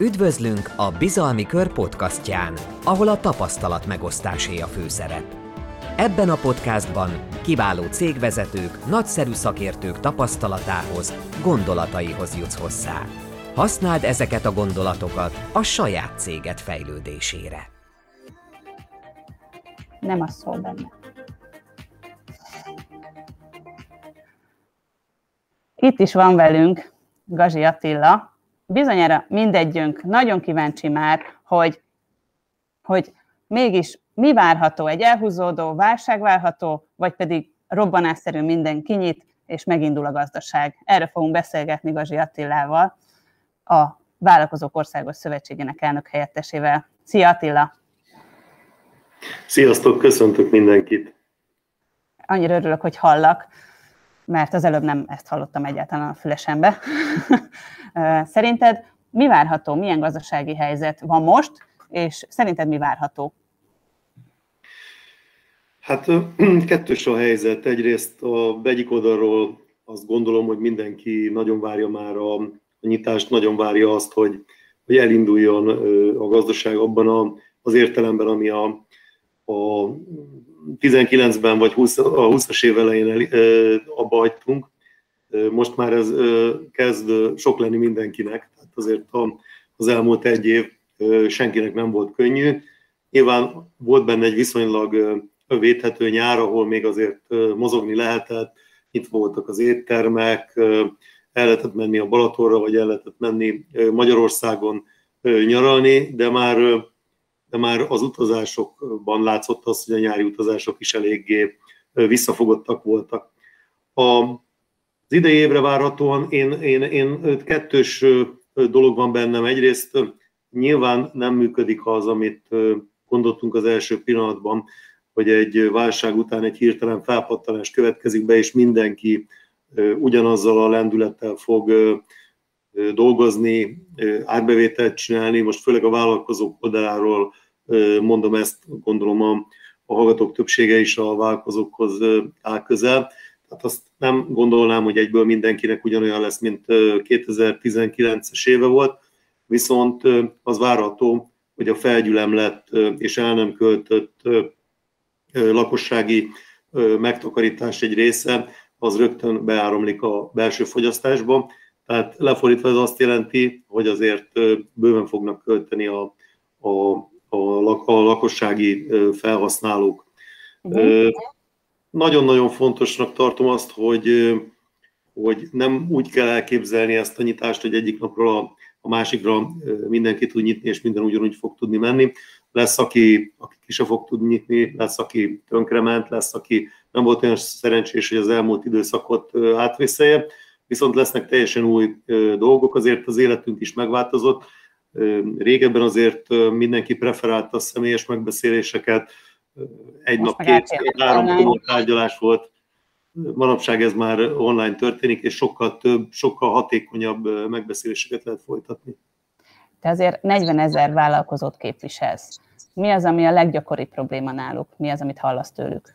Üdvözlünk a Bizalmi Kör podcastján, ahol a tapasztalat megosztásé a főszerep. Ebben a podcastban kiváló cégvezetők, nagyszerű szakértők tapasztalatához, gondolataihoz jutsz hozzá. Használd ezeket a gondolatokat a saját céged fejlődésére. Nem az szól benne. Itt is van velünk Gazi Attila, bizonyára mindegyünk nagyon kíváncsi már, hogy, hogy mégis mi várható, egy elhúzódó válság várható, vagy pedig robbanásszerű minden kinyit, és megindul a gazdaság. Erről fogunk beszélgetni Gazsi Attilával, a Vállalkozók Országos Szövetségének elnök helyettesével. Szia Attila! Sziasztok, köszöntök mindenkit! Annyira örülök, hogy hallak, mert az előbb nem ezt hallottam egyáltalán a fülesembe. Szerinted mi várható, milyen gazdasági helyzet van most, és szerinted mi várható? Hát kettős a helyzet. Egyrészt a egyik oldalról azt gondolom, hogy mindenki nagyon várja már a, nyitást, nagyon várja azt, hogy, hogy elinduljon a gazdaság abban az értelemben, ami a, a 19-ben vagy 20, a 20-as év elején el, abba hagytunk. Most már ez kezd sok lenni mindenkinek, tehát azért az elmúlt egy év senkinek nem volt könnyű. Nyilván volt benne egy viszonylag védhető nyár, ahol még azért mozogni lehetett, itt voltak az éttermek, el lehetett menni a Balatonra, vagy el lehetett menni Magyarországon nyaralni, de már, de már az utazásokban látszott az, hogy a nyári utazások is eléggé visszafogottak voltak. A az idei évre várhatóan én, én, én kettős dolog van bennem. Egyrészt nyilván nem működik az, amit gondoltunk az első pillanatban, hogy egy válság után egy hirtelen felpattanás következik be, és mindenki ugyanazzal a lendülettel fog dolgozni, árbevételt csinálni. Most főleg a vállalkozók oldaláról mondom ezt, gondolom a, a hallgatók többsége is a vállalkozókhoz áll közel. Tehát azt nem gondolnám, hogy egyből mindenkinek ugyanolyan lesz, mint 2019-es éve volt, viszont az várható, hogy a felgyülemlett és el nem költött lakossági megtakarítás egy része, az rögtön beáramlik a belső fogyasztásba. Tehát lefordítva ez azt jelenti, hogy azért bőven fognak költeni a, a, a, a lakossági felhasználók. Uh-huh nagyon-nagyon fontosnak tartom azt, hogy, hogy nem úgy kell elképzelni ezt a nyitást, hogy egyik napról a, a másikra mindenki tud nyitni, és minden ugyanúgy fog tudni menni. Lesz, aki, aki ki se fog tudni nyitni, lesz, aki tönkrement, lesz, aki nem volt olyan szerencsés, hogy az elmúlt időszakot átvészelje, viszont lesznek teljesen új dolgok, azért az életünk is megváltozott. Régebben azért mindenki preferálta a személyes megbeszéléseket, egy Most nap, két, három tárgyalás volt. Manapság ez már online történik, és sokkal több, sokkal hatékonyabb megbeszéléseket lehet folytatni. Te azért 40 ezer vállalkozót képviselsz. Mi az, ami a leggyakoribb probléma náluk? Mi az, amit hallasz tőlük?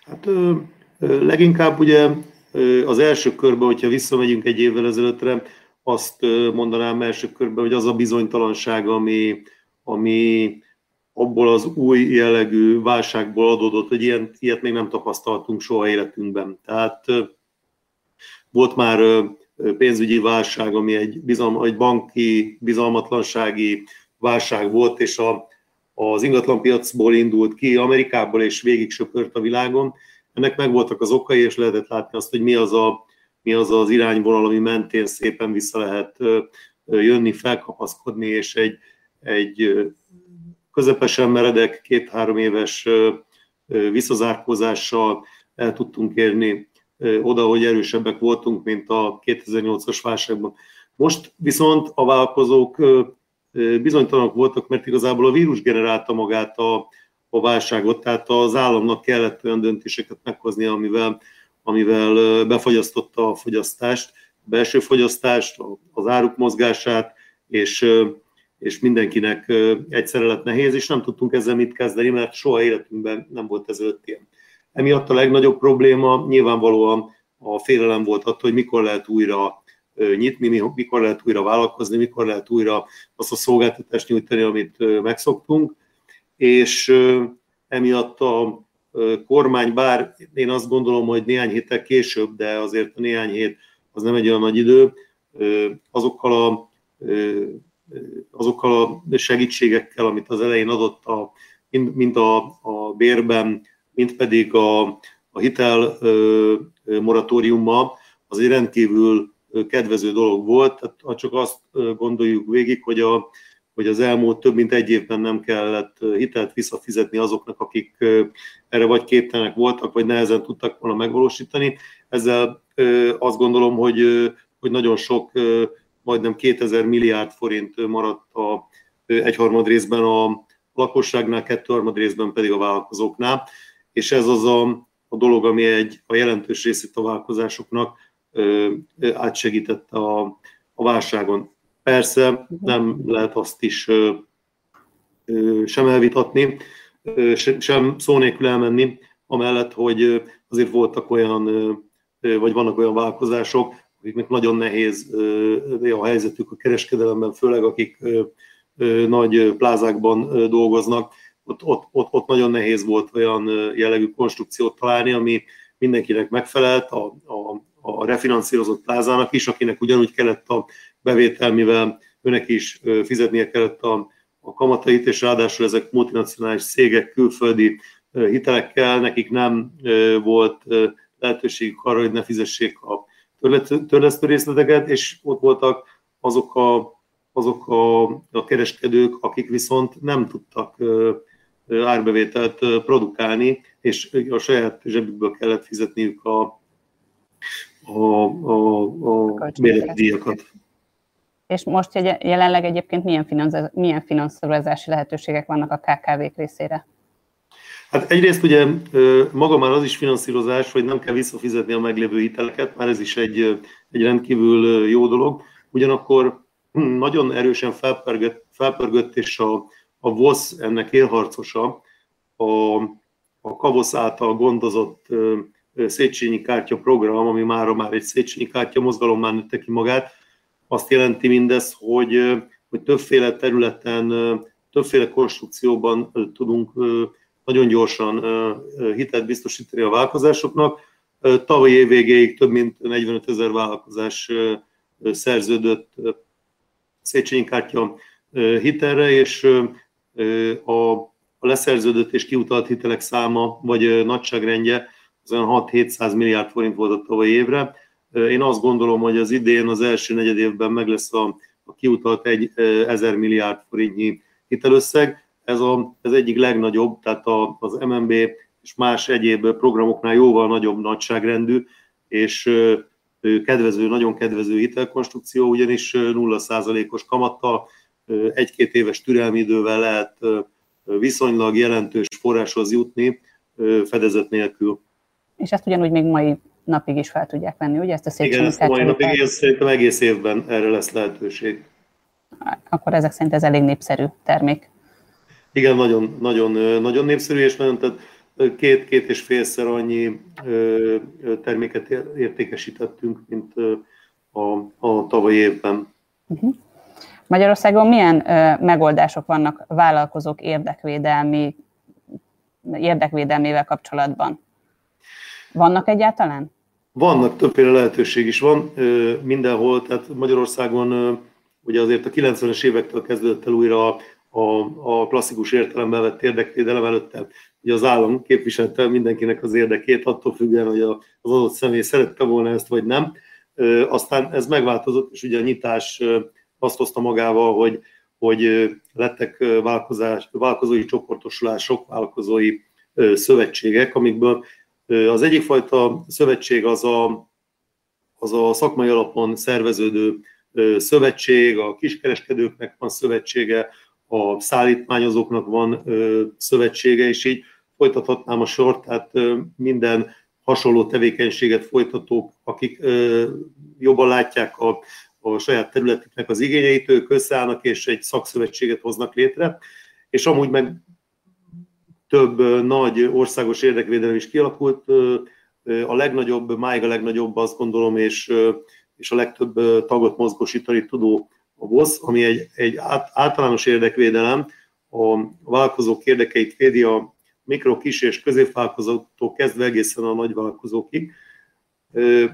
Hát leginkább ugye az első körben, hogyha visszamegyünk egy évvel ezelőttre, azt mondanám első körben, hogy az a bizonytalanság, ami, ami abból az új jellegű válságból adódott, hogy ilyen, ilyet még nem tapasztaltunk soha életünkben. Tehát volt már pénzügyi válság, ami egy, bizalma, egy banki bizalmatlansági válság volt, és a, az ingatlanpiacból indult ki, Amerikából, és végig söpört a világon. Ennek meg voltak az okai, és lehetett látni azt, hogy mi az a, mi az, az irányvonal, ami mentén szépen vissza lehet jönni, felkapaszkodni, és egy, egy közepesen meredek, két-három éves visszazárkózással el tudtunk érni oda, hogy erősebbek voltunk, mint a 2008-as válságban. Most viszont a vállalkozók bizonytalanok voltak, mert igazából a vírus generálta magát a, a válságot, tehát az államnak kellett olyan döntéseket meghozni, amivel, amivel befagyasztotta a fogyasztást, a belső fogyasztást, az áruk mozgását, és és mindenkinek egyszerre lett nehéz, és nem tudtunk ezzel mit kezdeni, mert soha életünkben nem volt ezelőtt ilyen. Emiatt a legnagyobb probléma nyilvánvalóan a félelem volt attól, hogy mikor lehet újra nyitni, mikor lehet újra vállalkozni, mikor lehet újra azt a szolgáltatást nyújtani, amit megszoktunk, és emiatt a kormány, bár én azt gondolom, hogy néhány héttel később, de azért a néhány hét az nem egy olyan nagy idő, azokkal a, azokkal a segítségekkel, amit az elején adott, a, mind a, a bérben, mind pedig a, a hitel moratóriummal, az egy rendkívül kedvező dolog volt. Tehát ha csak azt gondoljuk végig, hogy, a, hogy az elmúlt több mint egy évben nem kellett hitelt visszafizetni azoknak, akik erre vagy képtelenek voltak, vagy nehezen tudtak volna megvalósítani. Ezzel azt gondolom, hogy, hogy nagyon sok, majdnem 2000 milliárd forint maradt a egyharmad részben a lakosságnál, kettőharmad részben pedig a vállalkozóknál, és ez az a, a dolog, ami egy a jelentős részét a vállalkozásoknak átsegítette a, a válságon. Persze nem lehet azt is sem elvitatni, sem szó nélkül elmenni, amellett, hogy azért voltak olyan, vagy vannak olyan vállalkozások, akiknek nagyon nehéz a helyzetük a kereskedelemben, főleg akik nagy plázákban dolgoznak, ott, ott, ott, ott nagyon nehéz volt olyan jellegű konstrukciót találni, ami mindenkinek megfelelt, a, a, a refinanszírozott plázának is, akinek ugyanúgy kellett a bevétel, mivel őnek is fizetnie kellett a, a kamatait, és ráadásul ezek multinacionális cégek külföldi hitelekkel, nekik nem volt lehetőségük arra, hogy ne fizessék a törlesztő részleteket, és ott voltak azok a, azok a, a kereskedők, akik viszont nem tudtak árbevételt produkálni, és a saját zsebükből kellett fizetniük a, a, a, a díjakat. És most jelenleg egyébként milyen, milyen finanszírozási lehetőségek vannak a KKV-k részére? Hát egyrészt ugye maga már az is finanszírozás, hogy nem kell visszafizetni a meglévő hiteleket, már ez is egy, egy rendkívül jó dolog. Ugyanakkor hm, nagyon erősen felpörgött, felpörgött és a, a VOSZ ennek élharcosa, a, a KAVOSZ által gondozott Széchenyi kártya program, ami már már egy Széchenyi kártya mozgalom már nőtte ki magát, azt jelenti mindez, hogy, hogy többféle területen, többféle konstrukcióban tudunk nagyon gyorsan hitelt biztosítani a vállalkozásoknak. Tavaly év végéig több mint 45 ezer vállalkozás szerződött Széchenyi kártya hitelre, és a, leszerződött és kiutalt hitelek száma, vagy nagyságrendje az olyan 6-700 milliárd forint volt a tavalyi évre. Én azt gondolom, hogy az idén, az első negyed évben meg lesz a, a kiutalt egy 1000 milliárd forintnyi hitelösszeg. Ez a, ez egyik legnagyobb, tehát a, az MNB és más egyéb programoknál jóval nagyobb nagyságrendű, és kedvező, nagyon kedvező hitelkonstrukció, ugyanis 0%-os kamattal, egy-két éves türelmi idővel lehet viszonylag jelentős forráshoz jutni fedezet nélkül. És ezt ugyanúgy még mai napig is fel tudják venni, ugye? Ezt a Igen, ezt a mai napig, én szerintem egész évben erre lesz lehetőség. Akkor ezek szerint ez elég népszerű termék. Igen, nagyon, nagyon, nagyon népszerű, és nagyon, tehát két-két és félszer annyi terméket értékesítettünk, mint a, a tavalyi évben. Uh-huh. Magyarországon milyen megoldások vannak vállalkozók érdekvédelmi, érdekvédelmével kapcsolatban? Vannak egyáltalán? Vannak, többféle lehetőség is van mindenhol, tehát Magyarországon ugye azért a 90-es évektől kezdődött el újra a, a, klasszikus értelemben vett érdekvédelem előtte. Ugye az állam képviselte mindenkinek az érdekét, attól függően, hogy az adott személy szerette volna ezt, vagy nem. Aztán ez megváltozott, és ugye a nyitás azt hozta magával, hogy, hogy lettek vállalkozás, vállalkozói csoportosulások, vállalkozói szövetségek, amikből az egyik fajta szövetség az a, az a szakmai alapon szerveződő szövetség, a kiskereskedőknek van szövetsége, a szállítmányozóknak van szövetsége, és így folytathatnám a sort, tehát minden hasonló tevékenységet folytatók, akik jobban látják a, a saját területüknek az igényeit, ők összeállnak és egy szakszövetséget hoznak létre, és amúgy meg több nagy országos érdekvédelem is kialakult. A legnagyobb, máig a legnagyobb azt gondolom, és és a legtöbb tagot mozgósítani tudó a VOSZ, ami egy, egy általános érdekvédelem, a vállalkozók érdekeit védi a mikro, kis és középvállalkozóktól kezdve egészen a nagyvállalkozókig.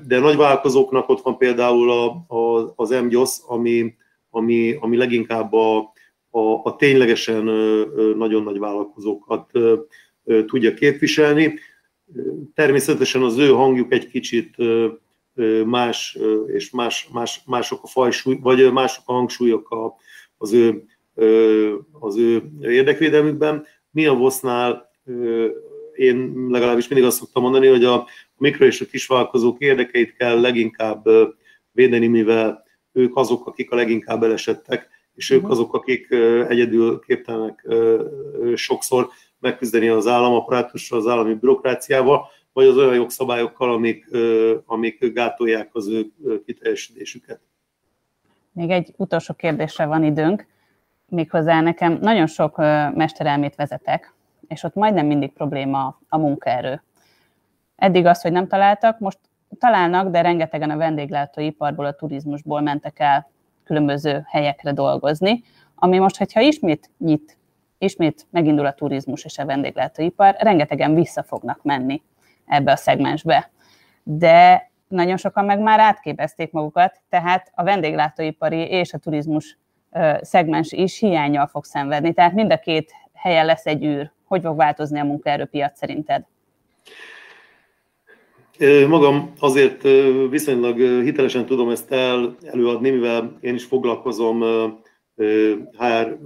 De nagyvállalkozóknak ott van például a, a, az MGYOSZ, ami, ami, ami leginkább a, a, a ténylegesen nagyon nagy vállalkozókat tudja képviselni. Természetesen az ő hangjuk egy kicsit más, és más, más, mások a fajsúly, vagy mások a hangsúlyok az ő, az ő érdekvédelmükben. Mi a VOSZ-nál én legalábbis mindig azt szoktam mondani, hogy a mikro és a kisvállalkozók érdekeit kell leginkább védeni, mivel ők azok, akik a leginkább elesettek, és ők mhm. azok, akik egyedül képtelenek sokszor megküzdeni az államaparátussal, az állami bürokráciával, vagy az olyan jogszabályokkal, amik, amik gátolják az ő kiteljesítésüket. Még egy utolsó kérdésre van időnk, méghozzá nekem nagyon sok mesterelmét vezetek, és ott majdnem mindig probléma a munkaerő. Eddig az, hogy nem találtak, most találnak, de rengetegen a vendéglátóiparból, a turizmusból mentek el különböző helyekre dolgozni, ami most, hogyha ismét nyit, ismét megindul a turizmus és a vendéglátóipar, rengetegen vissza fognak menni ebbe a szegmensbe. De nagyon sokan meg már átképezték magukat, tehát a vendéglátóipari és a turizmus szegmens is hiányjal fog szenvedni. Tehát mind a két helyen lesz egy űr. Hogy fog változni a munkaerőpiac szerinted? Magam azért viszonylag hitelesen tudom ezt el, előadni, mivel én is foglalkozom HR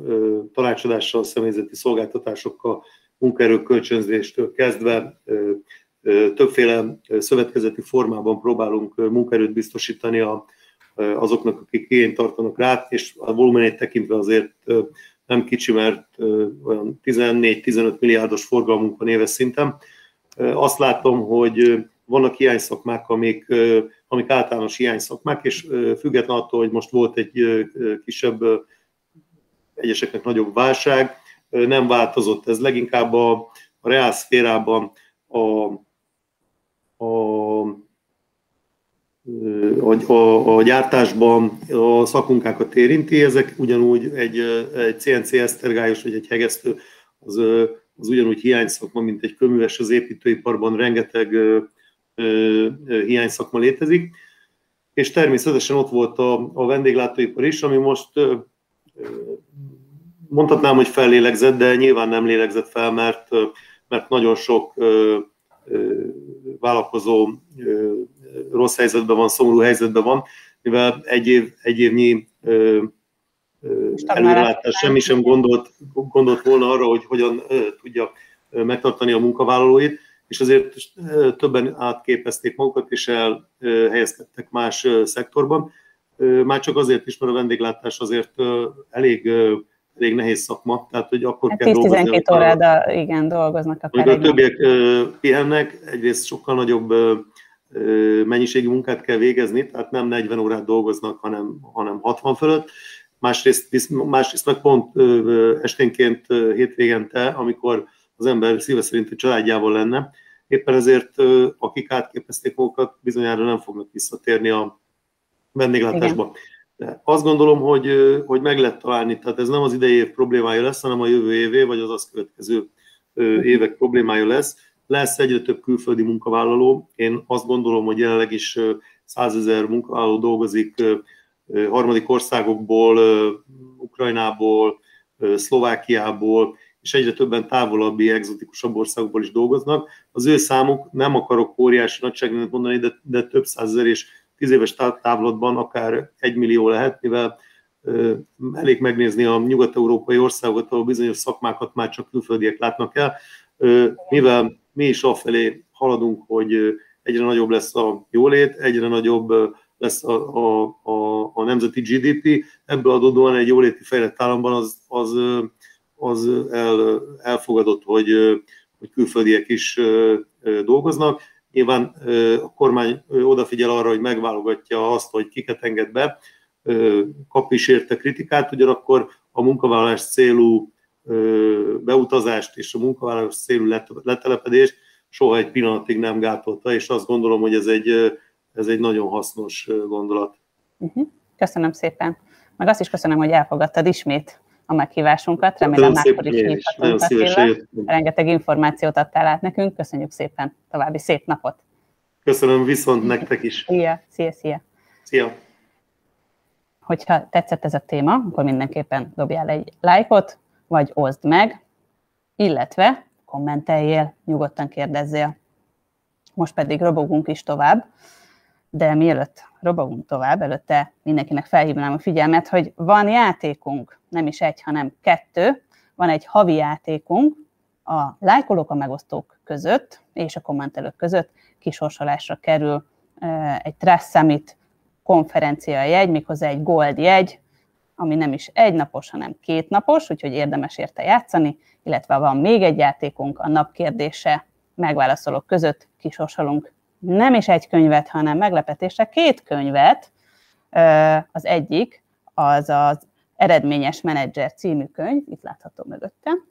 tanácsadással, személyzeti szolgáltatásokkal, munkaerő kölcsönzéstől kezdve többféle szövetkezeti formában próbálunk munkaerőt biztosítani a, azoknak, akik igényt tartanak rá, és a volumenét tekintve azért nem kicsi, mert olyan 14-15 milliárdos forgalmunk van éves szinten. Azt látom, hogy vannak hiányszakmák, amik, amik általános hiányszakmák, és független attól, hogy most volt egy kisebb, egyeseknek nagyobb válság, nem változott. Ez leginkább a, a reál szférában a, a, a, a, a gyártásban a szakmunkákat érinti, ezek ugyanúgy egy, egy CNC esztergályos vagy egy hegesztő, az, az ugyanúgy hiányszakma, mint egy köműves az építőiparban, rengeteg hiány szakma létezik, és természetesen ott volt a, a vendéglátóipar is, ami most mondhatnám, hogy fellélegzett, de nyilván nem lélegzett fel, mert, mert nagyon sok vállalkozó rossz helyzetben van, szomorú helyzetben van, mivel egy, év, egy évnyi előrelátás semmi sem gondolt, gondolt volna arra, hogy hogyan tudja megtartani a munkavállalóit, és azért többen átképezték magukat, és elhelyezkedtek más szektorban. Már csak azért is, mert a vendéglátás azért elég, elég nehéz szakma, tehát hogy akkor hát kell 10 dolgozni. 12 óráda, igen, dolgoznak akár. A többiek pihennek, egyrészt sokkal nagyobb mennyiségi munkát kell végezni, tehát nem 40 órát dolgoznak, hanem, hanem 60 fölött. Másrészt, másrészt meg pont esténként hétvégente, amikor az ember szíve szerint a családjával lenne. Éppen ezért, akik átképezték magukat, bizonyára nem fognak visszatérni a vendéglátásba. De azt gondolom, hogy, hogy meg lehet találni, tehát ez nem az idei év problémája lesz, hanem a jövő évé, vagy az azt következő évek problémája lesz. Lesz egyre több külföldi munkavállaló. Én azt gondolom, hogy jelenleg is százezer munkavállaló dolgozik harmadik országokból, Ukrajnából, Szlovákiából, és egyre többen távolabbi, egzotikusabb országokból is dolgoznak. Az ő számuk, nem akarok óriási nagyságrendet mondani, de, de több százezer és tíz éves távlatban akár egy millió lehet, mivel elég megnézni a nyugat-európai országokat, ahol bizonyos szakmákat már csak külföldiek látnak el, mivel mi is afelé haladunk, hogy egyre nagyobb lesz a jólét, egyre nagyobb lesz a, a, a, a nemzeti GDP, ebből adódóan egy jóléti fejlett államban az, az az el, elfogadott, hogy, hogy külföldiek is dolgoznak. Nyilván a kormány odafigyel arra, hogy megválogatja azt, hogy kiket enged be, kap is érte kritikát, ugyanakkor a munkavállalás célú beutazást és a munkavállalás célú letelepedést soha egy pillanatig nem gátolta, és azt gondolom, hogy ez egy, ez egy nagyon hasznos gondolat. Uh-huh. Köszönöm szépen. Meg azt is köszönöm, hogy elfogadtad ismét a meghívásunkat. Remélem máskor is hívhatunk Rengeteg információt adtál át nekünk. Köszönjük szépen. További szép napot. Köszönöm viszont nektek is. Szia, szia, szia. Szia. Hogyha tetszett ez a téma, akkor mindenképpen dobjál egy lájkot, vagy oszd meg, illetve kommenteljél, nyugodtan kérdezzél. Most pedig robogunk is tovább, de mielőtt robogunk tovább, előtte mindenkinek felhívnám a figyelmet, hogy van játékunk, nem is egy, hanem kettő. Van egy havi játékunk a lájkolók, a megosztók között és a kommentelők között kisorsolásra kerül egy Trust Summit konferencia jegy, méghozzá egy gold jegy, ami nem is egy napos, hanem két napos, úgyhogy érdemes érte játszani, illetve van még egy játékunk, a napkérdése megválaszolók között kisorsolunk nem is egy könyvet, hanem meglepetésre két könyvet. Az egyik az az Eredményes Menedzser című könyv, itt látható mögöttem,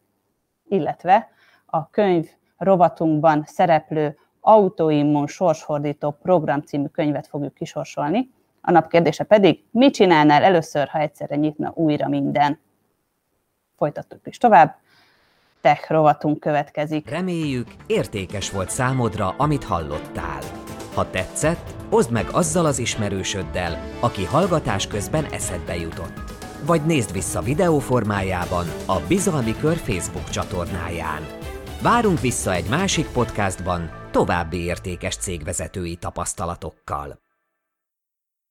illetve a könyv rovatunkban szereplő autoimmun sorsfordító program című könyvet fogjuk kisorsolni. A nap kérdése pedig, mit csinálnál először, ha egyszerre nyitna újra minden? Folytattuk is tovább. Tech rovatunk következik. Reméljük, értékes volt számodra, amit hallottál. Ha tetszett, oszd meg azzal az ismerősöddel, aki hallgatás közben eszedbe jutott. Vagy nézd vissza videó formájában a Bizalmi Kör Facebook csatornáján. Várunk vissza egy másik podcastban további értékes cégvezetői tapasztalatokkal.